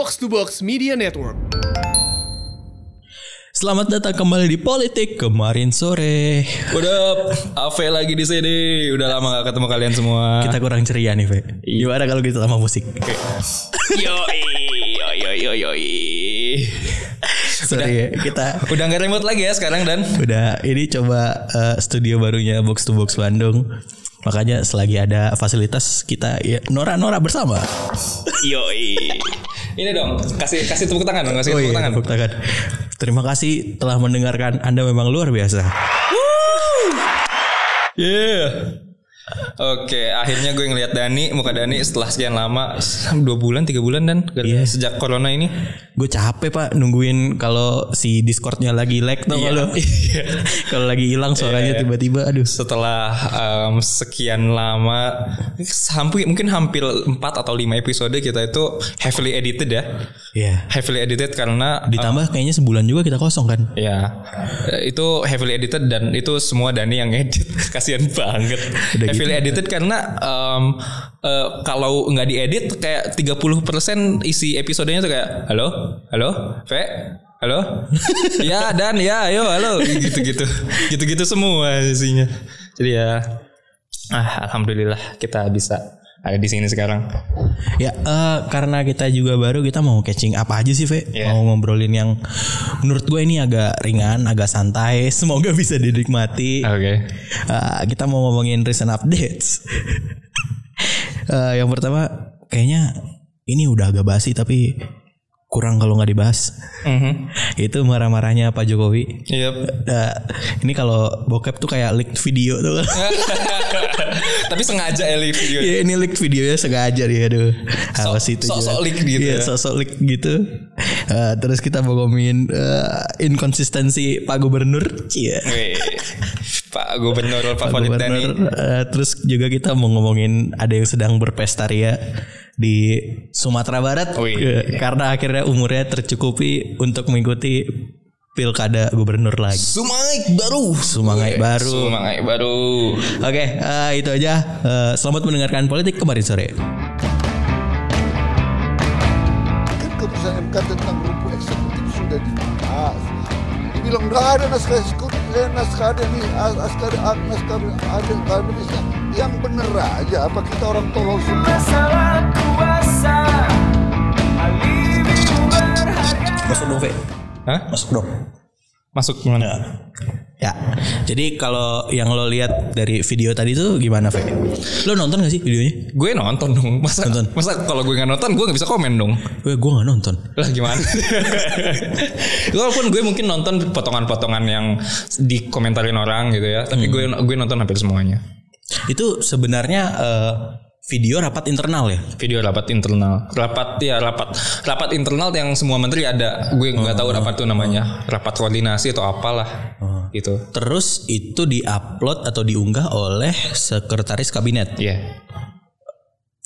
Box to Box Media Network. Selamat datang kembali di Politik kemarin sore. Udah, Ave lagi di sini. Udah lama gak ketemu kalian semua. Kita kurang ceria nih, Fe. Gimana kalau kita sama musik? yo yo yo yo Sorry ya, kita Udah nggak remote lagi ya sekarang dan. udah ini coba eh, studio barunya Box to Box Bandung. Makanya selagi ada fasilitas kita ya Nora-Nora bersama. Yo Ini dong, kasih kasih tepuk tangan dong, kasih Oh tepuk iya, tangan. tepuk tangan. Terima kasih telah mendengarkan. Anda memang luar biasa. Yeah. Oke, akhirnya gue ngeliat Dani, muka Dani setelah sekian lama, dua bulan, tiga bulan dan Iya. sejak corona ini. Gue capek pak nungguin kalau si Discordnya lagi lag tuh Iya. kalau kalau lagi hilang suaranya Iya. tiba-tiba aduh Setelah em, sekian lama, hampir mungkin hampir 4 atau 5 episode kita itu heavily edited ya. ya Heavily edited karena ditambah kayaknya sebulan juga kita kosong kan Ya, eh, itu heavily edited dan itu semua Dani yang edit. Kasihan banget. Udah gitu. heavily edited karena em, eh, kalau nggak diedit kayak 30% isi episodenya tuh kayak halo, halo, Ve, halo, ya dan. Ya, ayo, halo, gitu-gitu, gitu-gitu semua isinya. Jadi ya, ah, alhamdulillah kita bisa ada di sini sekarang. ya eh, karena kita juga baru kita mau catching apa aja sih Ve Iya. mau ngobrolin yang menurut gue ini agak ringan agak santai semoga bisa dinikmati Oke. Eh, kita mau ngomongin recent updates Eh, yang pertama kayaknya ini udah agak basi tapi kurang kalau nggak dibahas Mhm. itu marah-marahnya Pak Jokowi Yep. Nah, ini kalau bokep tuh kayak leaked video tuh. Tapi sengaja Eli video ya ini leaked videonya sengaja dia aduh. Awas itu sok-sok leak gitu Iya, ya. sok-sok leak gitu. Eh, terus kita mau ngomongin eh, inkonsistensi Pak Gubernur. Iya. Pak Gubernur Pak Dani. Gubernur. Eh, terus juga kita mau ngomongin ada yang sedang berpesta ria di Sumatera Barat Wih. Eh, karena akhirnya umurnya tercukupi untuk mengikuti pilkada gubernur lagi. Sumangai baru. Sumangai baru. Sumangai baru. Oke, eh, itu aja. Eh, selamat mendengarkan politik kemarin sore. kan keputusan MK tentang rumput eksekutif sudah dibahas. Dibilang nggak ada naskah eksekutif, eh, naskah ada nih, as- naskah ada, ah, naskah ada akademisnya. Yang bener aja, apa kita orang tolol semua? Masuk dong, Ve. Hah? Masuk dong. Masuk mana? Ya. Jadi kalau yang lo lihat dari video tadi tuh gimana, Ve? Lo nonton gak sih videonya? Gue nonton dong. Masa Nonton. masa kalau gue nggak nonton, gue nggak bisa komen dong. Gue gue gak nonton. Lah gimana? Walaupun gue mungkin nonton potongan-potongan yang dikomentarin orang gitu ya, tapi gue gue nonton hampir semuanya. Itu sebenarnya eh, video rapat internal ya? Video rapat internal, rapat ya rapat rapat internal yang semua menteri ada. Gue nggak tahu rapat itu namanya, rapat koordinasi atau apalah gitu. Terus itu diupload atau diunggah oleh sekretaris kabinet. Iya.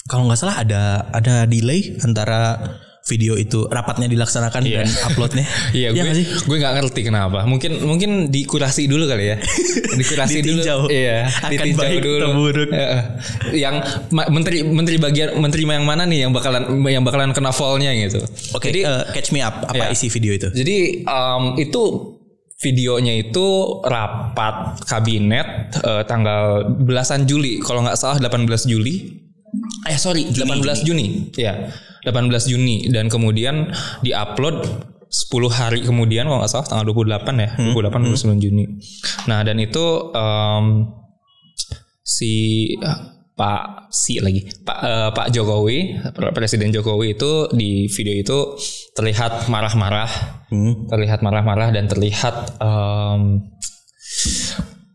Kalau nggak salah ada ada delay antara video itu rapatnya dilaksanakan Iya. dan uploadnya. Iya, gue nggak sih? gue nggak ngerti kenapa. Mungkin mungkin dikurasi dulu kali ya. Dikurasi dulu. Iya, Akan baik dulu. buruk. Yang menteri menteri bagian menteri yang mana nih yang bakalan yang bakalan kena fallnya gitu. Oke, Jadi eh, catch me up. Apa Iya. isi video itu? jadi em, itu videonya itu rapat kabinet eh, tanggal belasan Juli kalau nggak salah 18 Juli. Eh sorry 18 Juni. Ya 18 Juni. Dan kemudian diupload 10 hari kemudian kalau nggak salah tanggal 28 ya 28 29 Juni. Nah dan itu em, si eh, Pak si lagi Pak eh, Pak Jokowi Presiden Jokowi itu di video itu terlihat marah-marah. Hmm. terlihat marah-marah dan terlihat em,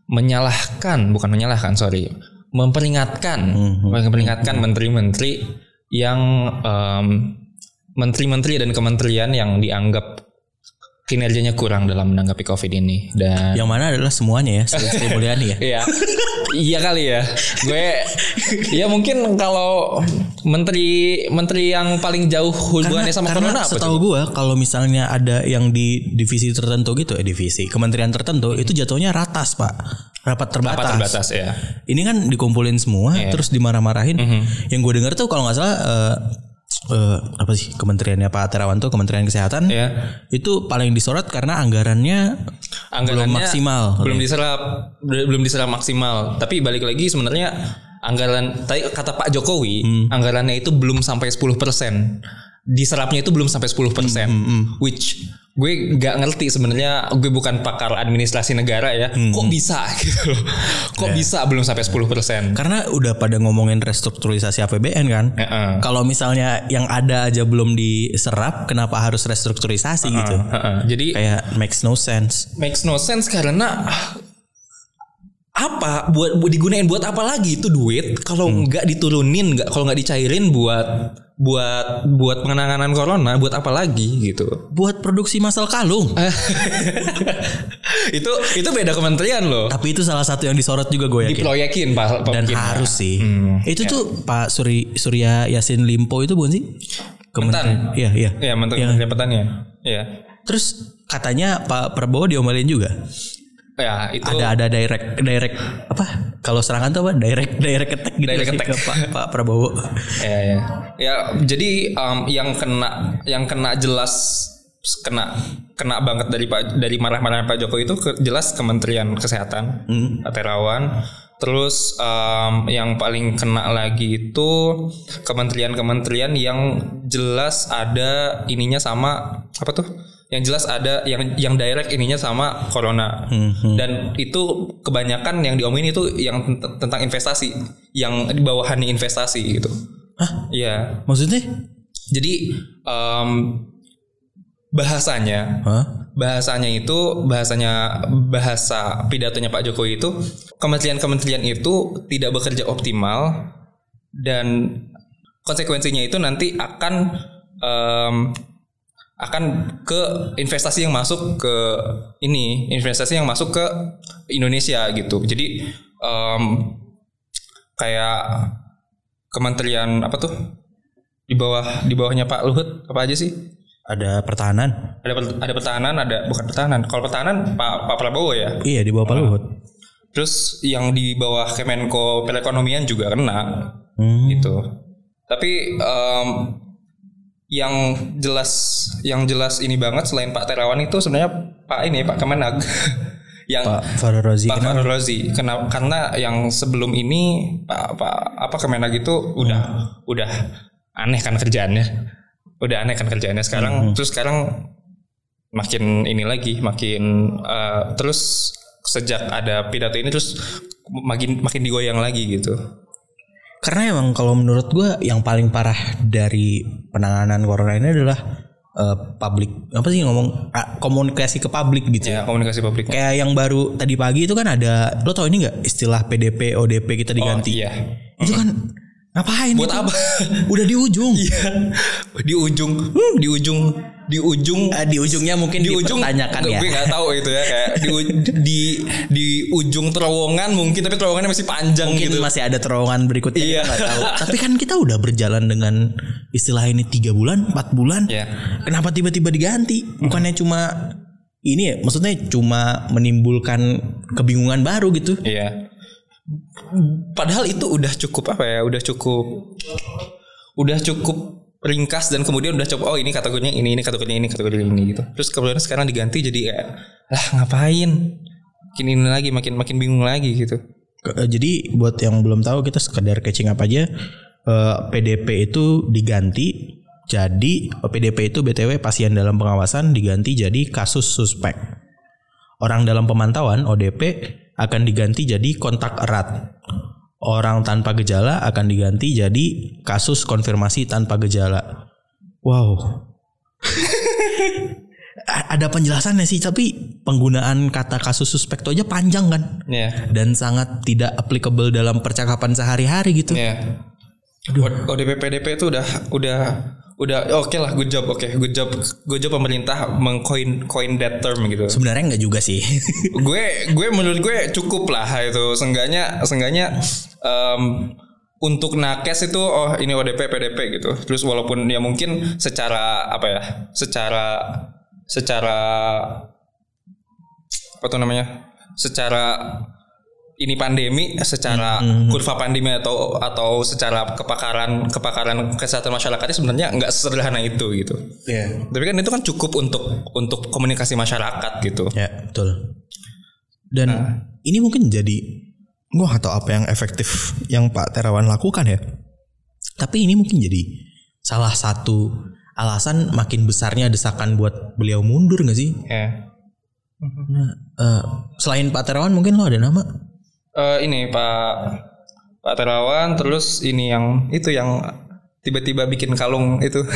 menyalahkan bukan menyalahkan sorry memperingatkan memperingatkan menteri-menteri yang em, menteri-menteri dan kementerian yang dianggap kinerjanya kurang dalam menanggapi covid ini dan Yang mana adalah semuanya ya, Sri Mulyani ya. Iya. Iya kali ya. Gue ya mungkin kalau menteri menteri yang paling jauh hubungannya sama karena corona apa setahu gua kalau misalnya ada yang di divisi tertentu gitu eh divisi kementerian tertentu itu jatuhnya ratas pak rapat terbatas. Apa terbatas ya. Ini kan dikumpulin semua Iya. terus dimarah-marahin. Mhm. Yang gue dengar tuh kalau nggak salah eh, eh, apa sih kementeriannya Pak Terawan tuh Kementerian Kesehatan Ya. itu paling disorot karena anggarannya Anggarannya belum maksimal. Belum diserap belum diserap maksimal. Tapi balik lagi sebenarnya anggaran tadi kata Pak Jokowi, Hmm. anggarannya itu belum sampai 10%. Diserapnya itu belum sampai 10%. Hmm, Which gue nggak ngerti sebenarnya gue bukan pakar administrasi negara ya. Hmm, Kok bisa gitu loh. Kok bisa belum sampai 10%? Karena udah pada ngomongin restrukturisasi APBN kan. Heeh. Kalau misalnya yang ada aja belum diserap, kenapa harus restrukturisasi gitu? Heeh. Jadi Kayak makes no sense. makes no sense karena apa buat buat digunain buat apa lagi itu duit kalau nggak diturunin nggak kalau nggak dicairin buat buat buat penanganan corona buat apa lagi gitu Buat produksi masal kalung. itu itu beda kementerian loh Tapi itu salah satu yang disorot juga gue yakin. diproyekin pak Dan harus sih. Hmm, itu tuh Pak Suri Surya Yasin Limpo itu bukan sih? Kementerian. Iya, iya. ya menteri Yang- Kementerian pertanian ya Terus katanya Pak Prabowo diomelin juga. Ya itu Ada ada direct direct apa? Kalau serangan tuh apa? Direct direct attack gitu Direct attack. ke Pak Pak Prabowo. ya ya ya jadi um, yang kena yang kena jelas kena kena banget dari pak dari marah-marah Pak Jokowi itu ke- jelas Kementerian Kesehatan Pak Terawan terus um, yang paling kena lagi itu kementerian-kementerian yang jelas ada ininya sama apa tuh? Yang jelas ada yang yang direct ininya sama corona. Dan itu kebanyakan yang diomongin itu yang tent- tentang investasi yang di bawahannya investasi gitu. Hah? Iya. Maksudnya? jadi em, bahasanya Hah? bahasanya itu bahasanya bahasa pidatonya Pak Jokowi itu kementerian-kementerian itu tidak bekerja optimal dan konsekuensinya itu nanti akan em, akan ke investasi yang masuk ke ini investasi yang masuk ke Indonesia gitu. Jadi em, kayak kementerian apa tuh? Di bawah di bawahnya Pak Luhut apa aja sih Ada pertahanan. ada ada pertahanan ada bukan pertahanan. Kalau pertahanan Pak Pak Prabowo ya? Iya di bawah Pak Luhut. terus yang di bawah Kemenko perekonomian juga kena. Hmm. gitu. Tapi em, yang jelas yang jelas ini banget selain Pak Terawan itu sebenarnya Pak ini Pak Kemenag. Yang Pak Farul Razi Pak Razi Kena- karena yang sebelum ini Pak Pak apa Kemenag itu udah udah aneh kan kerjaannya udah aneh kan kerjaannya. Sekarang terus sekarang makin ini lagi makin eh, terus sejak ada pidato ini terus makin makin digoyang lagi gitu. Karena emang kalau menurut gue yang paling parah dari penanganan corona ini adalah eh, public apa sih ngomong ah, komunikasi ke publik gitu. ya. komunikasi publik. Kayak yang baru tadi pagi itu kan ada lo tau ini nggak istilah PDP ODP kita diganti. iya. Itu kan ngapain? buat itu? apa Udah di ujung. Iya. di ujung hmm, di ujung di ujung Eh, di ujungnya mungkin di ujung ya. gue nggak tahu itu ya kayak di, di di ujung terowongan mungkin tapi terowongannya masih panjang Mungkin gitu masih ada terowongan berikutnya Iya. kita tahu. Tapi kan kita udah berjalan dengan istilah ini tiga bulan, empat bulan. Iya. Kenapa tiba-tiba diganti? Bukannya cuma ini ya, maksudnya cuma menimbulkan kebingungan baru gitu. Iya. Padahal itu udah cukup apa ya? Udah cukup udah cukup ringkas dan kemudian udah coba oh ini kategorinya ini ini kategorinya ini kategorinya ini gitu. Terus kemudian sekarang diganti jadi kayak lah ngapain? Makin ini lagi makin makin bingung lagi gitu. Eh, Jadi buat yang belum tahu kita sekedar catching up aja. Eh, PDP itu diganti jadi eh, PDP itu BTW pasien dalam pengawasan diganti jadi kasus suspek. Orang dalam pemantauan ODP akan diganti jadi kontak erat. Orang tanpa gejala akan diganti jadi kasus konfirmasi tanpa gejala. Wow. Ada penjelasannya sih, tapi penggunaan kata kasus suspek itu aja panjang kan Iya. dan sangat tidak applicable dalam percakapan sehari-hari gitu. O- ODP PDP itu udah udah udah oke lah good job oke good job good job pemerintah mengcoin coin that term gitu. Sebenarnya enggak juga sih. gue gue menurut gue cukup lah itu sengganya sengganya em, untuk nakes itu oh ini ODP PDP gitu terus walaupun ya mungkin secara apa ya secara secara apa tuh namanya secara ini pandemi secara kurva pandemi atau atau secara kepakaran kepakaran kesehatan masyarakatnya sebenarnya nggak sesederhana itu gitu. Iya. Tapi kan itu kan cukup untuk untuk komunikasi masyarakat gitu. Ya, betul. Dan ini mungkin jadi gua nggak tahu apa yang efektif yang Pak Terawan lakukan ya. Tapi ini mungkin jadi salah satu alasan makin besarnya desakan buat beliau mundur nggak sih? Ya. Nah, eh, selain Pak Terawan mungkin lo ada nama? Eh, ini Pak Pak Terawan terus ini yang itu yang tiba-tiba bikin kalung itu.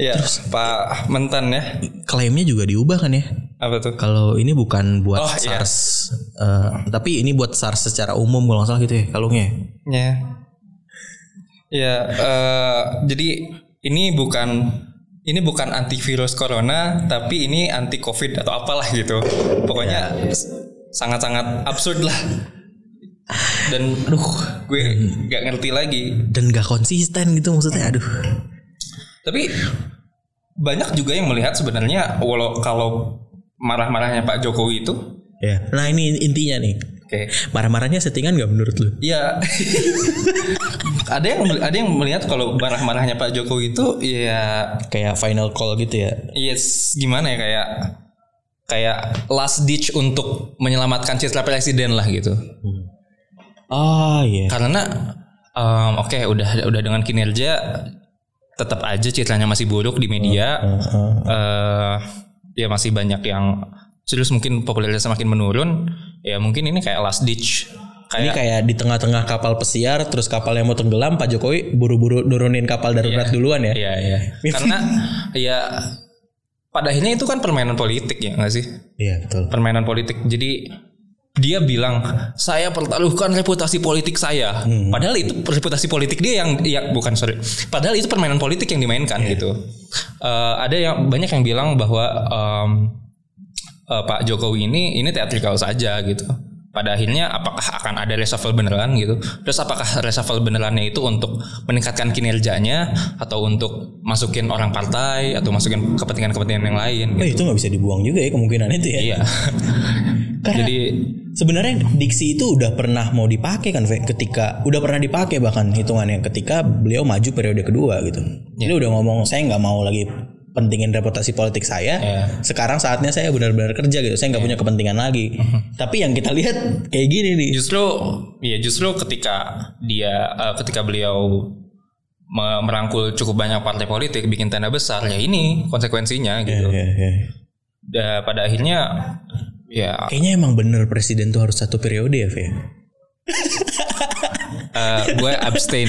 ya, Pak Mentan ya. Klaimnya juga diubah kan ya? Apa tuh? Kalau ini bukan buat Oh, iya. SARS, eh, tapi ini buat SARS secara umum kalau nggak salah gitu ya kalungnya. Ya. Ya, eh, jadi ini bukan ini bukan antivirus corona, tapi ini anti covid atau apalah gitu. Pokoknya s- sangat-sangat absurd lah. Dan aduh, gue nggak ngerti lagi. Dan gak konsisten gitu maksudnya. Aduh. Tapi banyak juga yang melihat sebenarnya walau kalau marah-marahnya Pak Jokowi itu, Ya. Nah ini intinya nih. Oke, Marah-marahnya settingan gak menurut lu? ya ada yang ada yang melihat kalau marah-marahnya Pak Jokowi itu ya Kayak final call gitu ya. yes gimana ya kayak kayak last ditch untuk menyelamatkan citra presiden lah gitu. Oh iya. Karena em, oke udah udah dengan kinerja tetap aja citranya masih buruk di media. eh ya masih banyak yang terus mungkin popularitasnya makin menurun. Ya mungkin ini kayak last ditch. Ini Kayak kayak di tengah-tengah kapal pesiar terus kapal yang mau tenggelam Pak Jokowi buru-buru nurunin kapal darurat duluan ya. Iya iya. Karena ya pada akhirnya itu kan permainan politik ya nggak sih? Iya betul. permainan politik. Jadi dia bilang saya pertaruhkan reputasi politik saya. Padahal itu reputasi politik dia yang ya bukan sorry. Padahal itu permainan politik yang dimainkan gitu. Eh, ada yang banyak yang bilang bahwa em, eh, Pak Jokowi ini ini teatrikal saja gitu. Pada akhirnya apakah akan ada reshuffle beneran gitu? Terus apakah reshuffle benerannya itu untuk meningkatkan kinerjanya atau untuk masukin orang partai atau masukin kepentingan-kepentingan yang lain Oh, gitu? itu nggak bisa dibuang juga ya kemungkinan itu ya. Iya. Karena Jadi sebenarnya diksi itu udah pernah mau dipakai kan ketika udah pernah dipakai bahkan hitungannya ketika beliau maju periode kedua gitu. Ini udah ngomong saya nggak mau lagi pentingin reputasi politik saya. Iya. Sekarang saatnya saya benar-benar kerja gitu. Saya nggak punya kepentingan lagi. Tapi yang kita lihat kayak gini nih. justru ya justru ketika dia eh, ketika beliau me- merangkul cukup banyak partai politik bikin tenda besar ya ini konsekuensinya gitu. Iya, iya. Da- pada akhirnya ya Kayaknya emang bener presiden tuh harus satu periode ya, Ve. eh, gue abstain.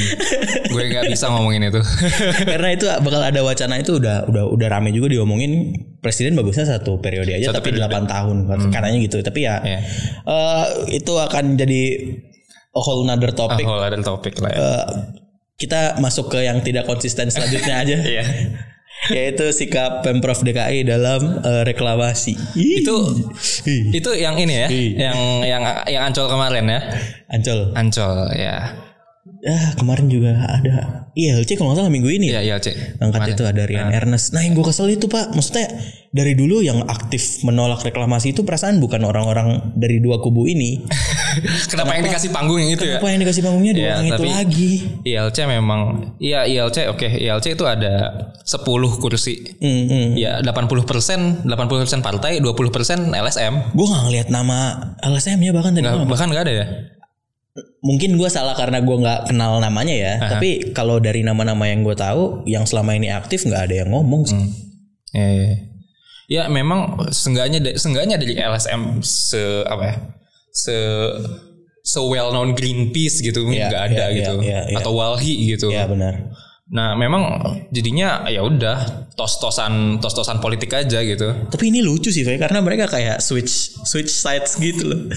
gue nggak bisa ngomongin itu. Karena itu bakal ada wacana itu udah udah udah rame juga diomongin presiden bagusnya satu periode aja Satu tapi periode. 8 tahun katanya gitu. Tapi ya Iya. eh, itu akan jadi a whole another topic. whole other topic lah ya. Eh, kita masuk ke yang tidak konsisten selanjutnya aja. Iya. Yaitu sikap Pemprov DKI dalam eh, reklamasi. Itu itu yang ini ya, yang yang yang ancol kemarin ya. Ancol. Ancol ya. Ya, kemarin juga ada ILC kalau nggak salah minggu ini ya. Iya, iya, Cek. Angkat itu ada Rian Ernest. Nah yang gue kesel itu pak, maksudnya dari dulu yang aktif menolak reklamasi itu perasaan bukan orang-orang dari dua kubu ini. Kenapa, yang dikasih panggung yang itu ya? Apa yang dikasih panggungnya dua Iya, orang itu lagi? ILC memang iya ILC oke ILC itu ada 10 kursi. Hmm, hmm. Ya 80% 80% partai 20% LSM. Gue nggak ngeliat nama LSM ya bahkan tadi. Bahkan nggak ada ya. Mungkin gue salah karena gue nggak kenal namanya ya. Tapi kalau dari nama-nama yang gue tahu, yang selama ini aktif nggak ada yang ngomong. sih. Ya, ya. Ya, memang seenggaknya seenggaknya dari LSM se apa ya? Se se well known Greenpeace gitu nggak ada iya, gitu iya, iya. atau Walhi gitu. Ya benar. Nah, memang jadinya ya udah tos-tosan tos-tosan politik aja gitu. Tapi ini lucu sih, Fe, karena mereka kayak switch switch sides gitu loh.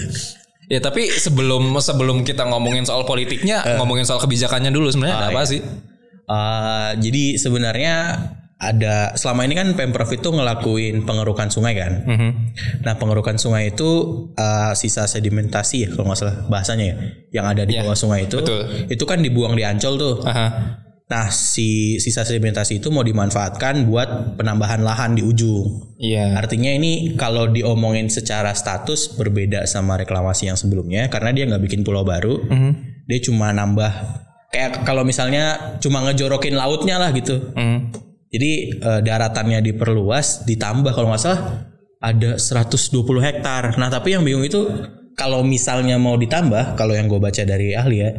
Ya tapi sebelum sebelum kita ngomongin soal politiknya, Eh. ngomongin soal kebijakannya dulu sebenarnya Ah, ada apa iya. sih? Uh, jadi sebenarnya ada selama ini kan pemprov itu ngelakuin pengerukan sungai kan. Mhm. Nah pengerukan sungai itu uh, sisa sedimentasi ya kalau nggak salah bahasanya ya, yang ada di Iya, bawah sungai itu, betul. itu kan dibuang di Ancol tuh. Aha. Nah, si sisa sedimentasi itu mau dimanfaatkan buat penambahan lahan di ujung. Iya. Artinya ini kalau diomongin secara status berbeda sama reklamasi yang sebelumnya karena dia nggak bikin pulau baru, dia cuma nambah kayak kalau misalnya cuma ngejorokin lautnya lah gitu. Hmm. Jadi eh, daratannya diperluas, ditambah kalau nggak salah ada 120 hektar. Nah tapi yang bingung itu kalau misalnya mau ditambah, kalau yang gue baca dari ahli ya,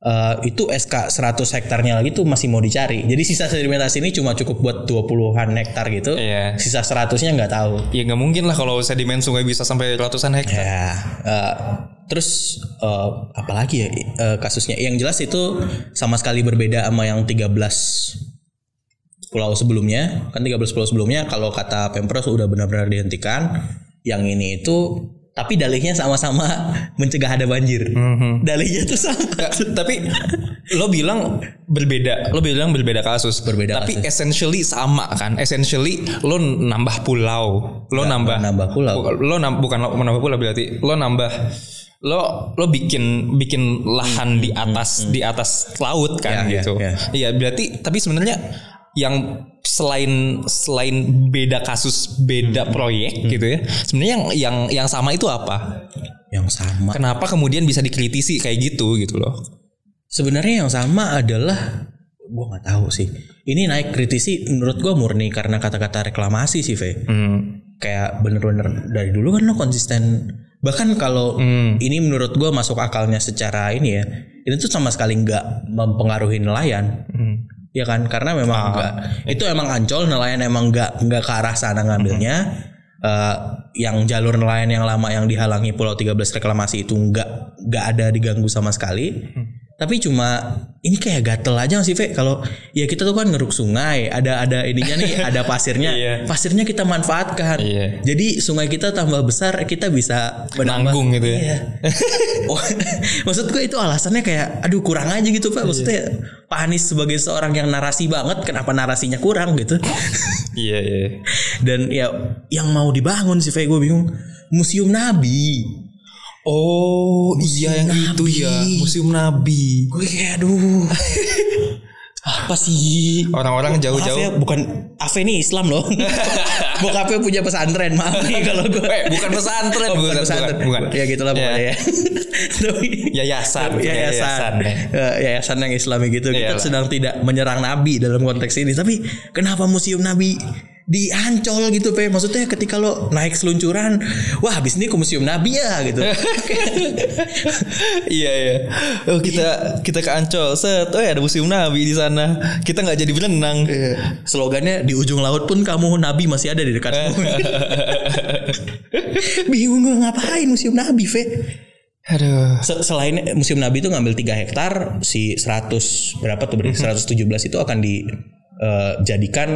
eh, itu SK 100 hektarnya lagi tuh masih mau dicari. Jadi sisa sedimentasi ini cuma cukup buat 20-an hektar gitu. Iya. Sisa 100-nya nggak tahu. Ya nggak mungkin lah kalau sedimen sungai bisa sampai ratusan hektar. Ya, eh, terus eh, apalagi ya eh, kasusnya? Yang jelas itu sama sekali berbeda sama yang 13 pulau sebelumnya. Kan 13 pulau sebelumnya kalau kata Pemprov udah benar-benar dihentikan. Yang ini itu tapi dalihnya sama-sama mencegah ada banjir. Dalihnya tuh sama. Nggak, tapi lo bilang berbeda, lo bilang berbeda kasus. Berbeda Tapi kasus. essentially sama kan? Essentially lo nambah pulau, lo nambah nambah pulau. lo nam- bukan lo nambah pulau berarti lo nambah lo lo bikin bikin lahan di atas di atas laut kan Hmm, Ya, ya, gitu. ya. Iya berarti tapi sebenarnya yang selain selain beda kasus beda Hmm. proyek gitu ya sebenarnya yang yang yang sama itu apa Yang sama. kenapa kemudian bisa dikritisi kayak gitu gitu loh Sebenarnya yang sama adalah gua nggak tahu sih. Ini naik kritisi menurut gua murni karena kata-kata reklamasi sih, Ve. Hmm. kayak bener-bener dari dulu kan lo konsisten bahkan kalau ini menurut gue masuk akalnya secara ini ya ini tuh sama sekali nggak mempengaruhi nelayan ya kan? Karena memang nggak itu emang ancol nelayan emang nggak nggak ke arah sana ngambilnya. Eh, yang jalur nelayan yang lama yang dihalangi Pulau 13 reklamasi itu nggak nggak ada diganggu sama sekali tapi cuma ini kayak gatel aja sih Ve kalau ya kita tuh kan ngeruk sungai ada ada ininya nih ada pasirnya Iya. pasirnya kita manfaatkan Iya. jadi sungai kita tambah besar kita bisa menambah- Nanggung gitu ya. Iya. Oh, maksud gue itu alasannya kayak aduh kurang aja gitu Pak. Maksudnya Pak Anies sebagai seorang yang narasi banget kenapa narasinya kurang gitu. iya iya Dan ya yang mau dibangun sih Fe gue bingung. Museum Nabi. Oh iya yang itu Nabi. ya museum nabi Gue kayak aduh. Apa sih? orang-orang ya, jauh-jauh bukan Ave ini Islam loh. Bokapnya punya pesantren, maaf nih kalau gue. Eh, bukan pesantren, Oh, bukan bukan, pesantren. bukan, bukan. Ya gitulah Ya. pokoknya ya. Tapi Yayasan, yayasan, yayasan, ya. Eh, yayasan yang Islami gitu. Kita Iyalah. sedang tidak menyerang Nabi dalam konteks ini. Tapi kenapa museum Nabi di Ancol gitu, Pe? Maksudnya ketika lo naik seluncuran, wah habis ini ke museum Nabi ya gitu. iya iya oh kita kita ke Ancol set oh ya ada museum nabi di sana kita nggak jadi berenang Iya. Slogannya di ujung laut pun kamu Nabi masih ada di dekatmu. Bingung gue ngapain museum Nabi, Fe? aduh Se- Selain museum Nabi itu ngambil 3 hektar, si 100 berapa tuh berarti 117 itu akan dijadikan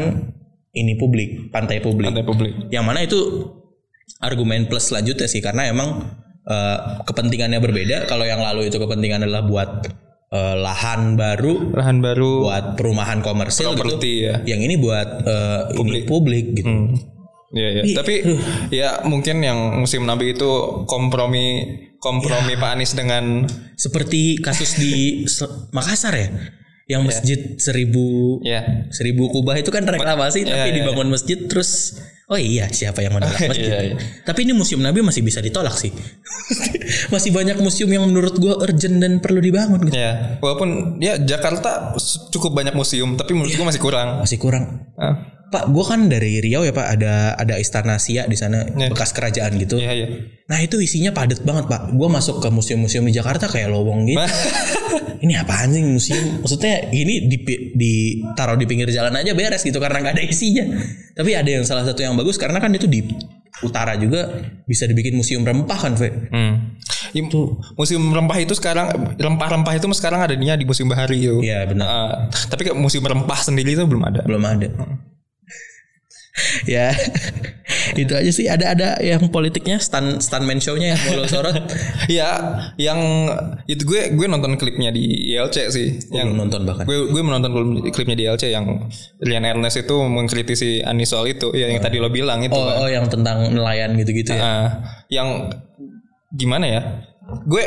ini publik, pantai publik. Pantai publik. Yang mana itu argumen plus selanjutnya sih karena emang eh, kepentingannya berbeda. Kalau yang lalu itu kepentingan adalah buat eh, lahan baru, lahan baru buat perumahan komersil gitu. ya. Yang ini buat eh, ini publik gitu. Iya, iya. Tapi ya mungkin yang musim Nabi itu kompromi kompromi Pak Anies dengan Seperti kasus di Makassar ya, yang masjid seribu ya seribu kubah itu kan reklamasi tapi iya, dibangun masjid terus oh iya siapa yang menolak masjid? Iya, iya. tapi ini museum Nabi masih bisa ditolak sih. Masih banyak museum yang menurut gua urgent dan perlu dibangun gitu. ya walaupun ya Jakarta cukup banyak museum tapi menurut gua masih kurang. masih kurang. Ah, Pak gua kan dari Riau ya Pak. Ada ada Istana Sia di sana bekas kerajaan gitu. Iya iya. nah itu isinya padat banget Pak. Gua masuk ke museum-museum di Jakarta kayak lowong gitu. Ini apaan sih museum? Maksudnya ini di ditaruh di pinggir jalan aja beres gitu karena nggak ada isinya. Tapi ada yang salah satu yang bagus karena kan itu di utara juga bisa dibikin museum rempah kan Ve Hmm. Ya, museum rempah itu sekarang rempah-rempah itu sekarang adanya di Museum Bahari itu. Iya benar. Ah, tapi kayak museum rempah sendiri itu belum ada. belum ada ya. Itu aja sih. Ada ada yang politiknya stand stuntman show-nya yang mau lo sorot. Ya, yang itu gue gue nonton klipnya di ILC sih. yang belum nonton bahkan? gue gue menonton klipnya di ILC yang Rian Ernest itu mengkritisi Anies soal itu, ya yang tadi lo bilang itu. oh, oh yang tentang nelayan gitu-gitu ya? Ah, yang gimana ya? Gue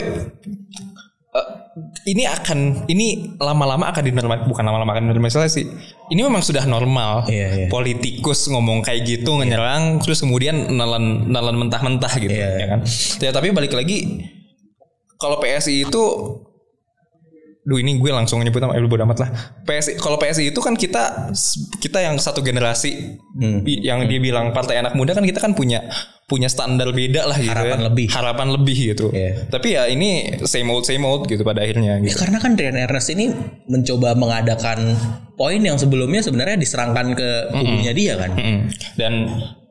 ini akan ini lama-lama akan dinormal bukan lama-lama akan dinormalisasi. Ini memang sudah normal. Iya, iya. Politikus ngomong kayak gitu menyerang terus kemudian nelan nelan mentah-mentah gitu Iya. ya kan. Ya tapi balik lagi kalau PSI itu Duh ini gue langsung nyebut nama eh, bodo amat lah. PSI kalau PSI itu kan kita kita yang satu generasi Hmm. yang dia bilang partai anak muda kan kita kan punya punya standar beda lah gitu Harapan ya. lebih. Harapan lebih gitu. Iya. Tapi ya ini same old same old gitu pada akhirnya Ya, gitu. karena kan Rian Ernest ini mencoba mengadakan poin yang sebelumnya sebenarnya diserangkan ke kubunya dia kan. Mm-mm. Dan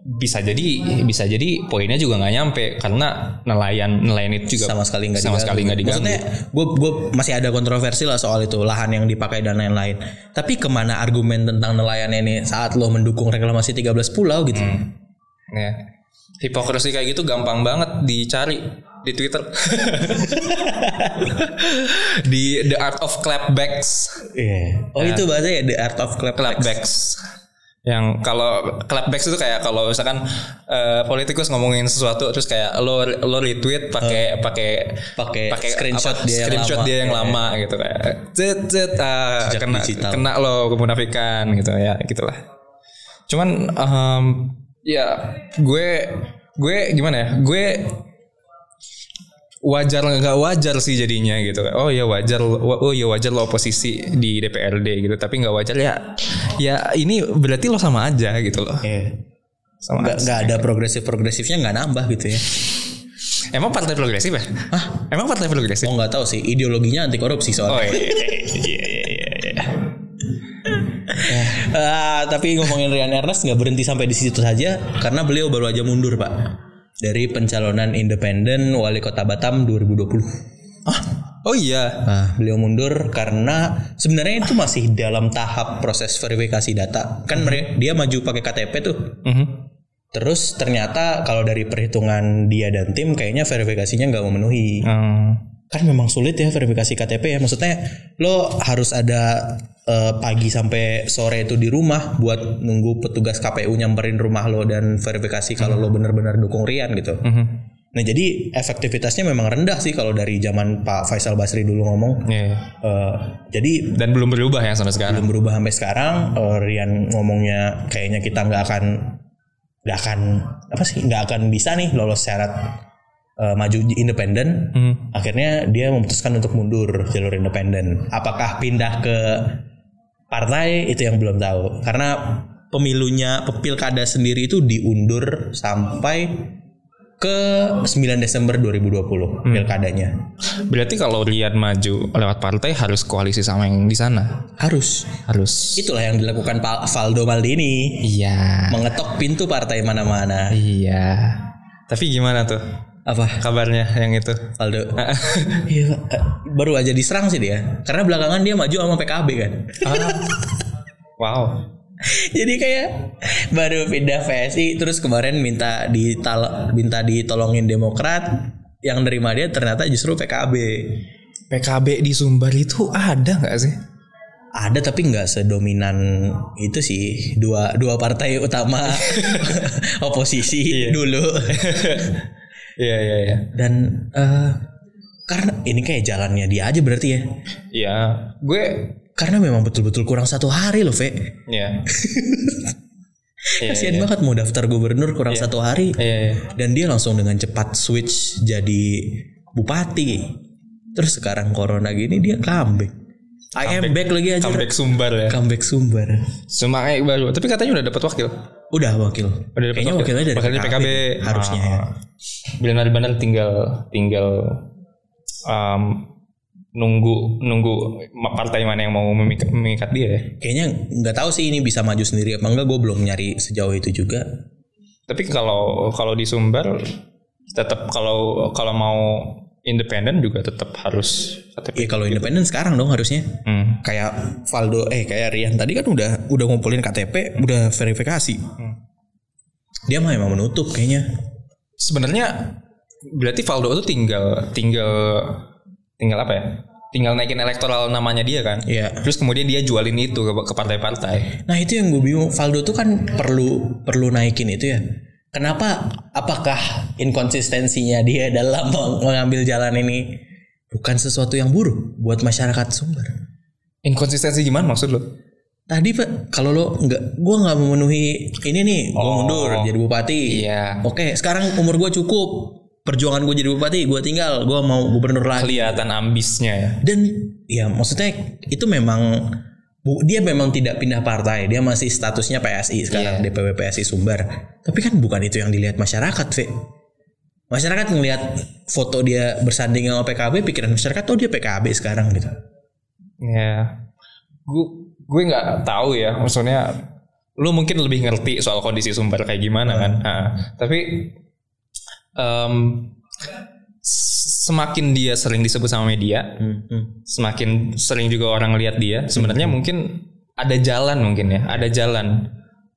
bisa jadi bisa jadi poinnya juga nggak nyampe karena nelayan nelayan itu juga sama sekali nggak sama diganggu. sekali nggak diganggu. Maksudnya gue gue masih ada kontroversi lah soal itu lahan yang dipakai dan lain-lain. Tapi ke mana argumen tentang nelayan ini saat lo mendukung reklamasi 13 pulau gitu? Ya. Hipokrisi kayak gitu gampang banget dicari di Twitter. di The Art of Clapbacks. Iya. Oh itu bahasa ya the art of clap. Clapbacks. Yang kalau clapbacks itu kayak kalau misalkan eh, politikus ngomongin sesuatu terus kayak lo lo retweet pakai pakai Pakai screenshot apa, dia yang screenshot lama. dia yang Iya. lama gitu kayak cet cet Jejak kena digital. kena lo kemunafikan gitu ya gitulah. Cuman em, ya gue gue gimana ya? Gue wajar nggak wajar sih jadinya gitu oh ya wajar wa- oh ya wajar lo oposisi di DPRD gitu tapi nggak wajar ya ya ini berarti lo sama aja gitu loh Iya. sama Nggak nggak ada progresif progresifnya nggak nambah gitu ya. emang partai progresif ya Hah? emang partai progresif Oh nggak tahu sih ideologinya anti korupsi oh soalnya. iya iya iya iya, iya. Ah, tapi ngomongin Rian Ernest nggak berhenti sampai di situ saja karena beliau baru aja mundur pak dari pencalonan independen wali kota Batam 2020. ah oh iya Nah, beliau mundur karena sebenarnya itu masih dalam tahap proses verifikasi data. Kan mere- dia maju pakai KTP tuh. Mhm. Terus ternyata kalau dari perhitungan dia dan tim kayaknya verifikasinya nggak memenuhi. Hmm. Kan memang sulit ya verifikasi KTP ya. Maksudnya lo harus ada eh, pagi sampai sore itu di rumah buat nunggu petugas KPU nyamperin rumah lo dan verifikasi kalau lo benar-benar dukung Rian gitu. Mhm. Nah jadi efektivitasnya memang rendah sih kalau dari zaman Pak Faisal Basri dulu ngomong. Iya, iya. Eh, jadi dan belum berubah ya sampai sekarang belum berubah sampai sekarang. Eh, Rian ngomongnya kayaknya kita nggak akan nggak akan apa sih nggak akan bisa nih lolos syarat eh, maju independen. Hmm. Akhirnya dia memutuskan untuk mundur jalur independen. Apakah pindah ke partai itu yang belum tahu. Karena pemilunya pilkada sendiri itu diundur sampai ke 9 Desember 2020 pilkadanya. berarti kalau Rian maju lewat partai harus koalisi sama yang di sana Harus. harus Itulah yang dilakukan Pak Valdo Maldini. iya Mengetok pintu partai mana-mana. iya tapi gimana tuh Apa? kabarnya yang itu Valdo. Iya, eh, baru aja diserang sih dia. Karena belakangan dia maju sama PKB kan. Ah. wow Jadi kayak baru pindah PSI terus kemarin minta dital minta ditolongin Demokrat yang nerima dia ternyata justru PKB. PKB di Sumbar itu ada nggak sih? Ada tapi nggak sedominan itu sih dua dua partai utama oposisi dulu Iya iya iya. dan eh, karena ini kayak jalannya dia aja berarti ya? Iya, gue karena memang betul-betul kurang satu hari loh Ve Iya. Iya, kasian banget mau daftar gubernur kurang satu hari. Iya, iya. dan dia langsung dengan cepat switch jadi bupati. Terus sekarang corona gini dia comeback. I am back lagi aja. Comeback Sumbar ya. comeback sumber Cuma eh, baru, tapi katanya udah dapat wakil. Udah wakil Udah kayaknya wakil. wakilnya dari Wakilnya PKB, harusnya ya Ah. Benar-benar tinggal tinggal um, nunggu nunggu partai mana yang mau memikat, memikat dia ya. kayaknya nggak tahu sih ini bisa maju sendiri apa enggak gue belum nyari sejauh itu juga Tapi kalau kalau di Sumbar tetap kalau kalau mau independen juga tetap harus KTP. ya kalau independen sekarang dong harusnya Hmm. kayak Valdo eh kayak Rian tadi kan udah udah ngumpulin KTP udah verifikasi dia mah emang menutup kayaknya Sebenarnya berarti Valdo itu tinggal tinggal tinggal apa ya? Tinggal naikin elektoral namanya dia kan. Iya. Terus kemudian dia jualin itu ke, ke partai-partai. Nah itu yang gue bingung Valdo tuh kan perlu perlu naikin itu ya. Kenapa? Apakah inkonsistensinya dia dalam meng- mengambil jalan ini bukan sesuatu yang buruk buat masyarakat Sumber. Inkonsistensi gimana maksud lo? Tadi pak, kalau lo nggak, gue nggak memenuhi ini nih, gue Oh. mundur jadi bupati. Iya. Oke, sekarang umur gue cukup, perjuangan gue jadi bupati, gue tinggal, gue mau gubernur lagi. Kelihatan ambisnya ya. Dan ya maksudnya itu memang dia memang tidak pindah partai, dia masih statusnya PSI sekarang Iya. DPW PSI Sumber. Tapi kan bukan itu yang dilihat masyarakat, Ve. Masyarakat ngelihat foto dia bersanding sama PKB, pikiran masyarakat oh dia PKB sekarang gitu. Ya. Gue gue nggak tahu ya, maksudnya lu mungkin lebih ngerti soal kondisi sumber kayak gimana kan. Ha, tapi em, s- semakin dia sering disebut sama media, Hmm, semakin sering juga orang lihat dia, sebenarnya mungkin ada jalan mungkin ya, ada jalan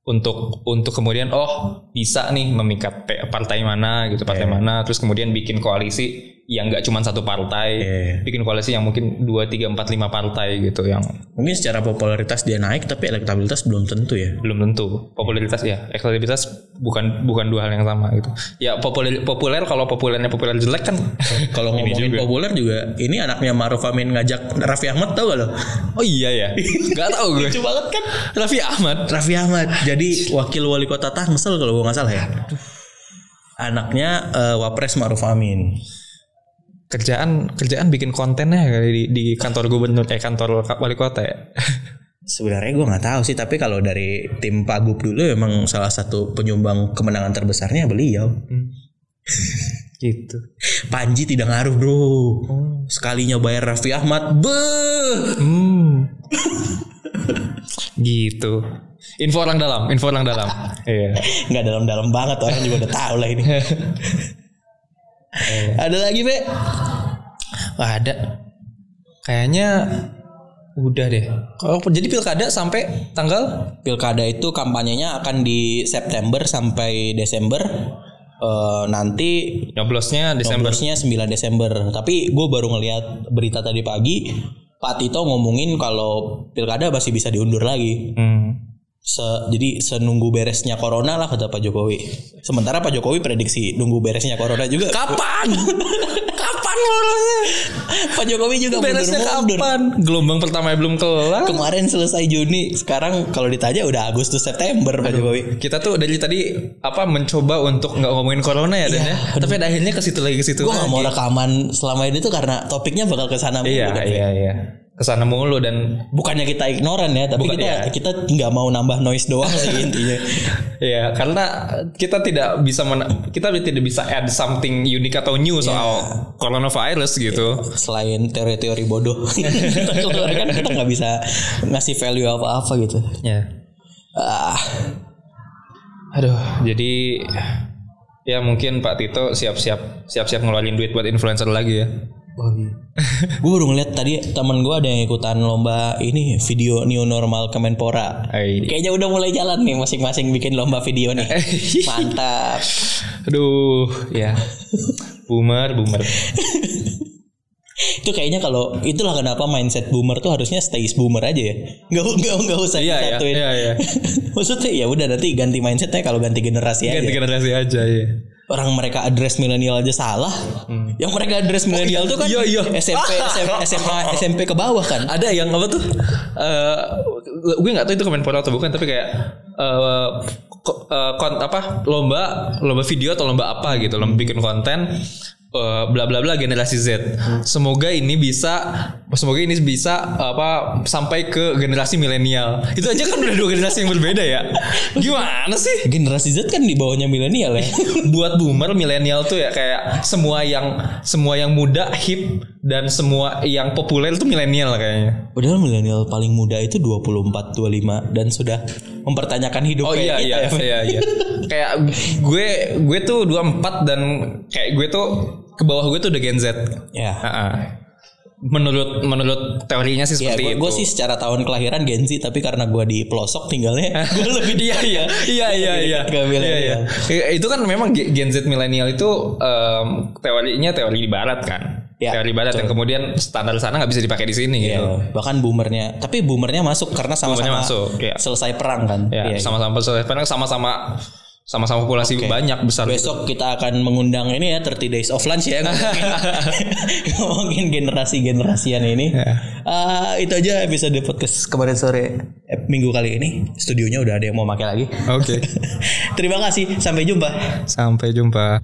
untuk untuk kemudian oh bisa nih memikat partai mana gitu, partai mana, terus kemudian bikin koalisi yang nggak cuma satu partai, Iya. bikin koalisi yang mungkin 2 3 4 5 partai gitu yang Mungkin secara popularitas dia naik tapi elektabilitas belum tentu ya. belum tentu popularitas ya elektabilitas bukan bukan dua hal yang sama gitu ya populer populer kalau populernya populer jelek kan Kalau ngomongin juga. populer juga ini anaknya Maruf Amin ngajak Raffi Ahmad tau gak lo? oh iya ya nggak tahu gue Lucu banget kan? Raffi Ahmad Raffi Ahmad jadi wakil wali kota Tangsel kalau gue nggak salah ya. Anaknya eh, Wapres Maruf Amin. Kerjaan kerjaan bikin kontennya kali di, di kantor gubernur kayak kantor wali kota ya Sebenarnya gue nggak tahu sih tapi kalau dari tim Pak Gub dulu emang salah satu penyumbang kemenangan terbesarnya beliau. gitu Panji tidak ngaruh bro. Sekalinya bayar Raffi Ahmad, beuh. hmm. gitu info orang dalam info orang dalam iya nggak dalam-dalam banget orang juga udah tahu lah ini. Ada lagi be? Wah, ada kayaknya udah deh kalau jadi pilkada sampai tanggal Pilkada itu kampanyenya akan di September sampai Desember. Eh, nanti nyoblosnya Desember Desembernya 9 Desember. Tapi gue baru ngelihat berita tadi pagi, Pak Tito ngomongin kalau pilkada masih bisa diundur lagi. hmm. Se- jadi senunggu beresnya corona lah kata Pak Jokowi. Sementara Pak Jokowi prediksi nunggu beresnya corona juga. Kapan? kapan lolosnya? Pak Jokowi juga Beresnya mundur-mundur. kapan? Gelombang pertama belum kelar. Kemarin selesai Juni, sekarang kalau ditanya udah Agustus September Pak Jokowi. Kita tuh dari tadi apa mencoba untuk nggak ngomongin corona ya Dan ya. Tapi ada akhirnya ke situ lagi ke situ Gue gak lagi. mau rekaman selama ini tuh karena topiknya bakal ke sana Iya, iya, iya. Ke sana mulu dan Bukannya kita ignoran ya, tapi Bukan, kita iya. kita nggak mau nambah noise doang sih intinya. ya karena kita tidak bisa men- kita tidak bisa add something unik atau new soal coronavirus gitu. Selain teori-teori bodoh kita keluarkan kita nggak bisa ngasih value apa-apa gitu. Ya. Ah, Aduh, jadi ya mungkin Pak Tito siap-siap siap-siap ngeluarin duit buat influencer lagi ya. gue baru ngeliat tadi temen gue ada yang ikutan lomba ini video new normal Kemenpora. Kayaknya udah mulai jalan nih masing-masing bikin lomba video nih. Mantap. Aduh, ya. Boomer, boomer. Itu kayaknya kalau itulah kenapa mindset boomer tuh harusnya stay boomer aja ya. Nggak nggak nggak usah Iya, iya, disatuin. iya, iya. Maksudnya ya udah nanti ganti mindsetnya kalau ganti generasi Ganti aja. generasi aja ya. Orang mereka address milenial aja salah. Yang mereka address milenial tuh kan Hmm. iya, iya. SMP, SM, SMA, SMP ke bawah kan. Ada yang apa tuh? Eh gue nggak tahu itu Kemenpora atau bukan tapi kayak eh eh, kon- apa lomba lomba video atau lomba apa gitu, lomba bikin konten eh, bla bla bla generasi Z. Semoga ini bisa semoga ini bisa apa sampai ke generasi milenial. Itu aja kan udah dua generasi yang berbeda ya. Gimana sih? Generasi Z kan di bawahnya milenial ya. buat boomer milenial tuh ya kayak semua yang semua yang muda hip dan semua yang populer tuh milenial kayaknya. Padahal milenial paling muda itu 24 25 dan sudah mempertanyakan hidup Oh iya iya kita ya. iya iya. kayak gue gue tuh 24 dan kayak gue tuh ke bawah gue tuh udah Gen Z. Ya. Ha-ha. Menurut menurut teorinya sih Ya, seperti gue itu. sih secara tahun kelahiran Gen Z tapi karena gue di pelosok tinggalnya gue lebih iya iya iya iya iya. Milenial. Iya, iya. Itu kan memang Ge- Gen Z milenial itu em, teorinya teori di barat kan. Ya, teori barat yang kemudian standar sana nggak bisa dipakai di sini gitu. Ya, bahkan boomernya tapi boomernya masuk karena sama-sama masuk, iya. selesai perang kan Ya, Iya, sama-sama selesai perang sama-sama sama-sama populasi banyak besar. Besok kita akan mengundang ini ya 30 days of lunch ya ngomongin, ngomongin generasi-generasian ini. Ya. Ah, itu aja episode podcast kemarin sore eh, minggu kali ini. Studionya udah ada yang mau pakai lagi. Oke. Terima kasih, sampai jumpa. Sampai jumpa.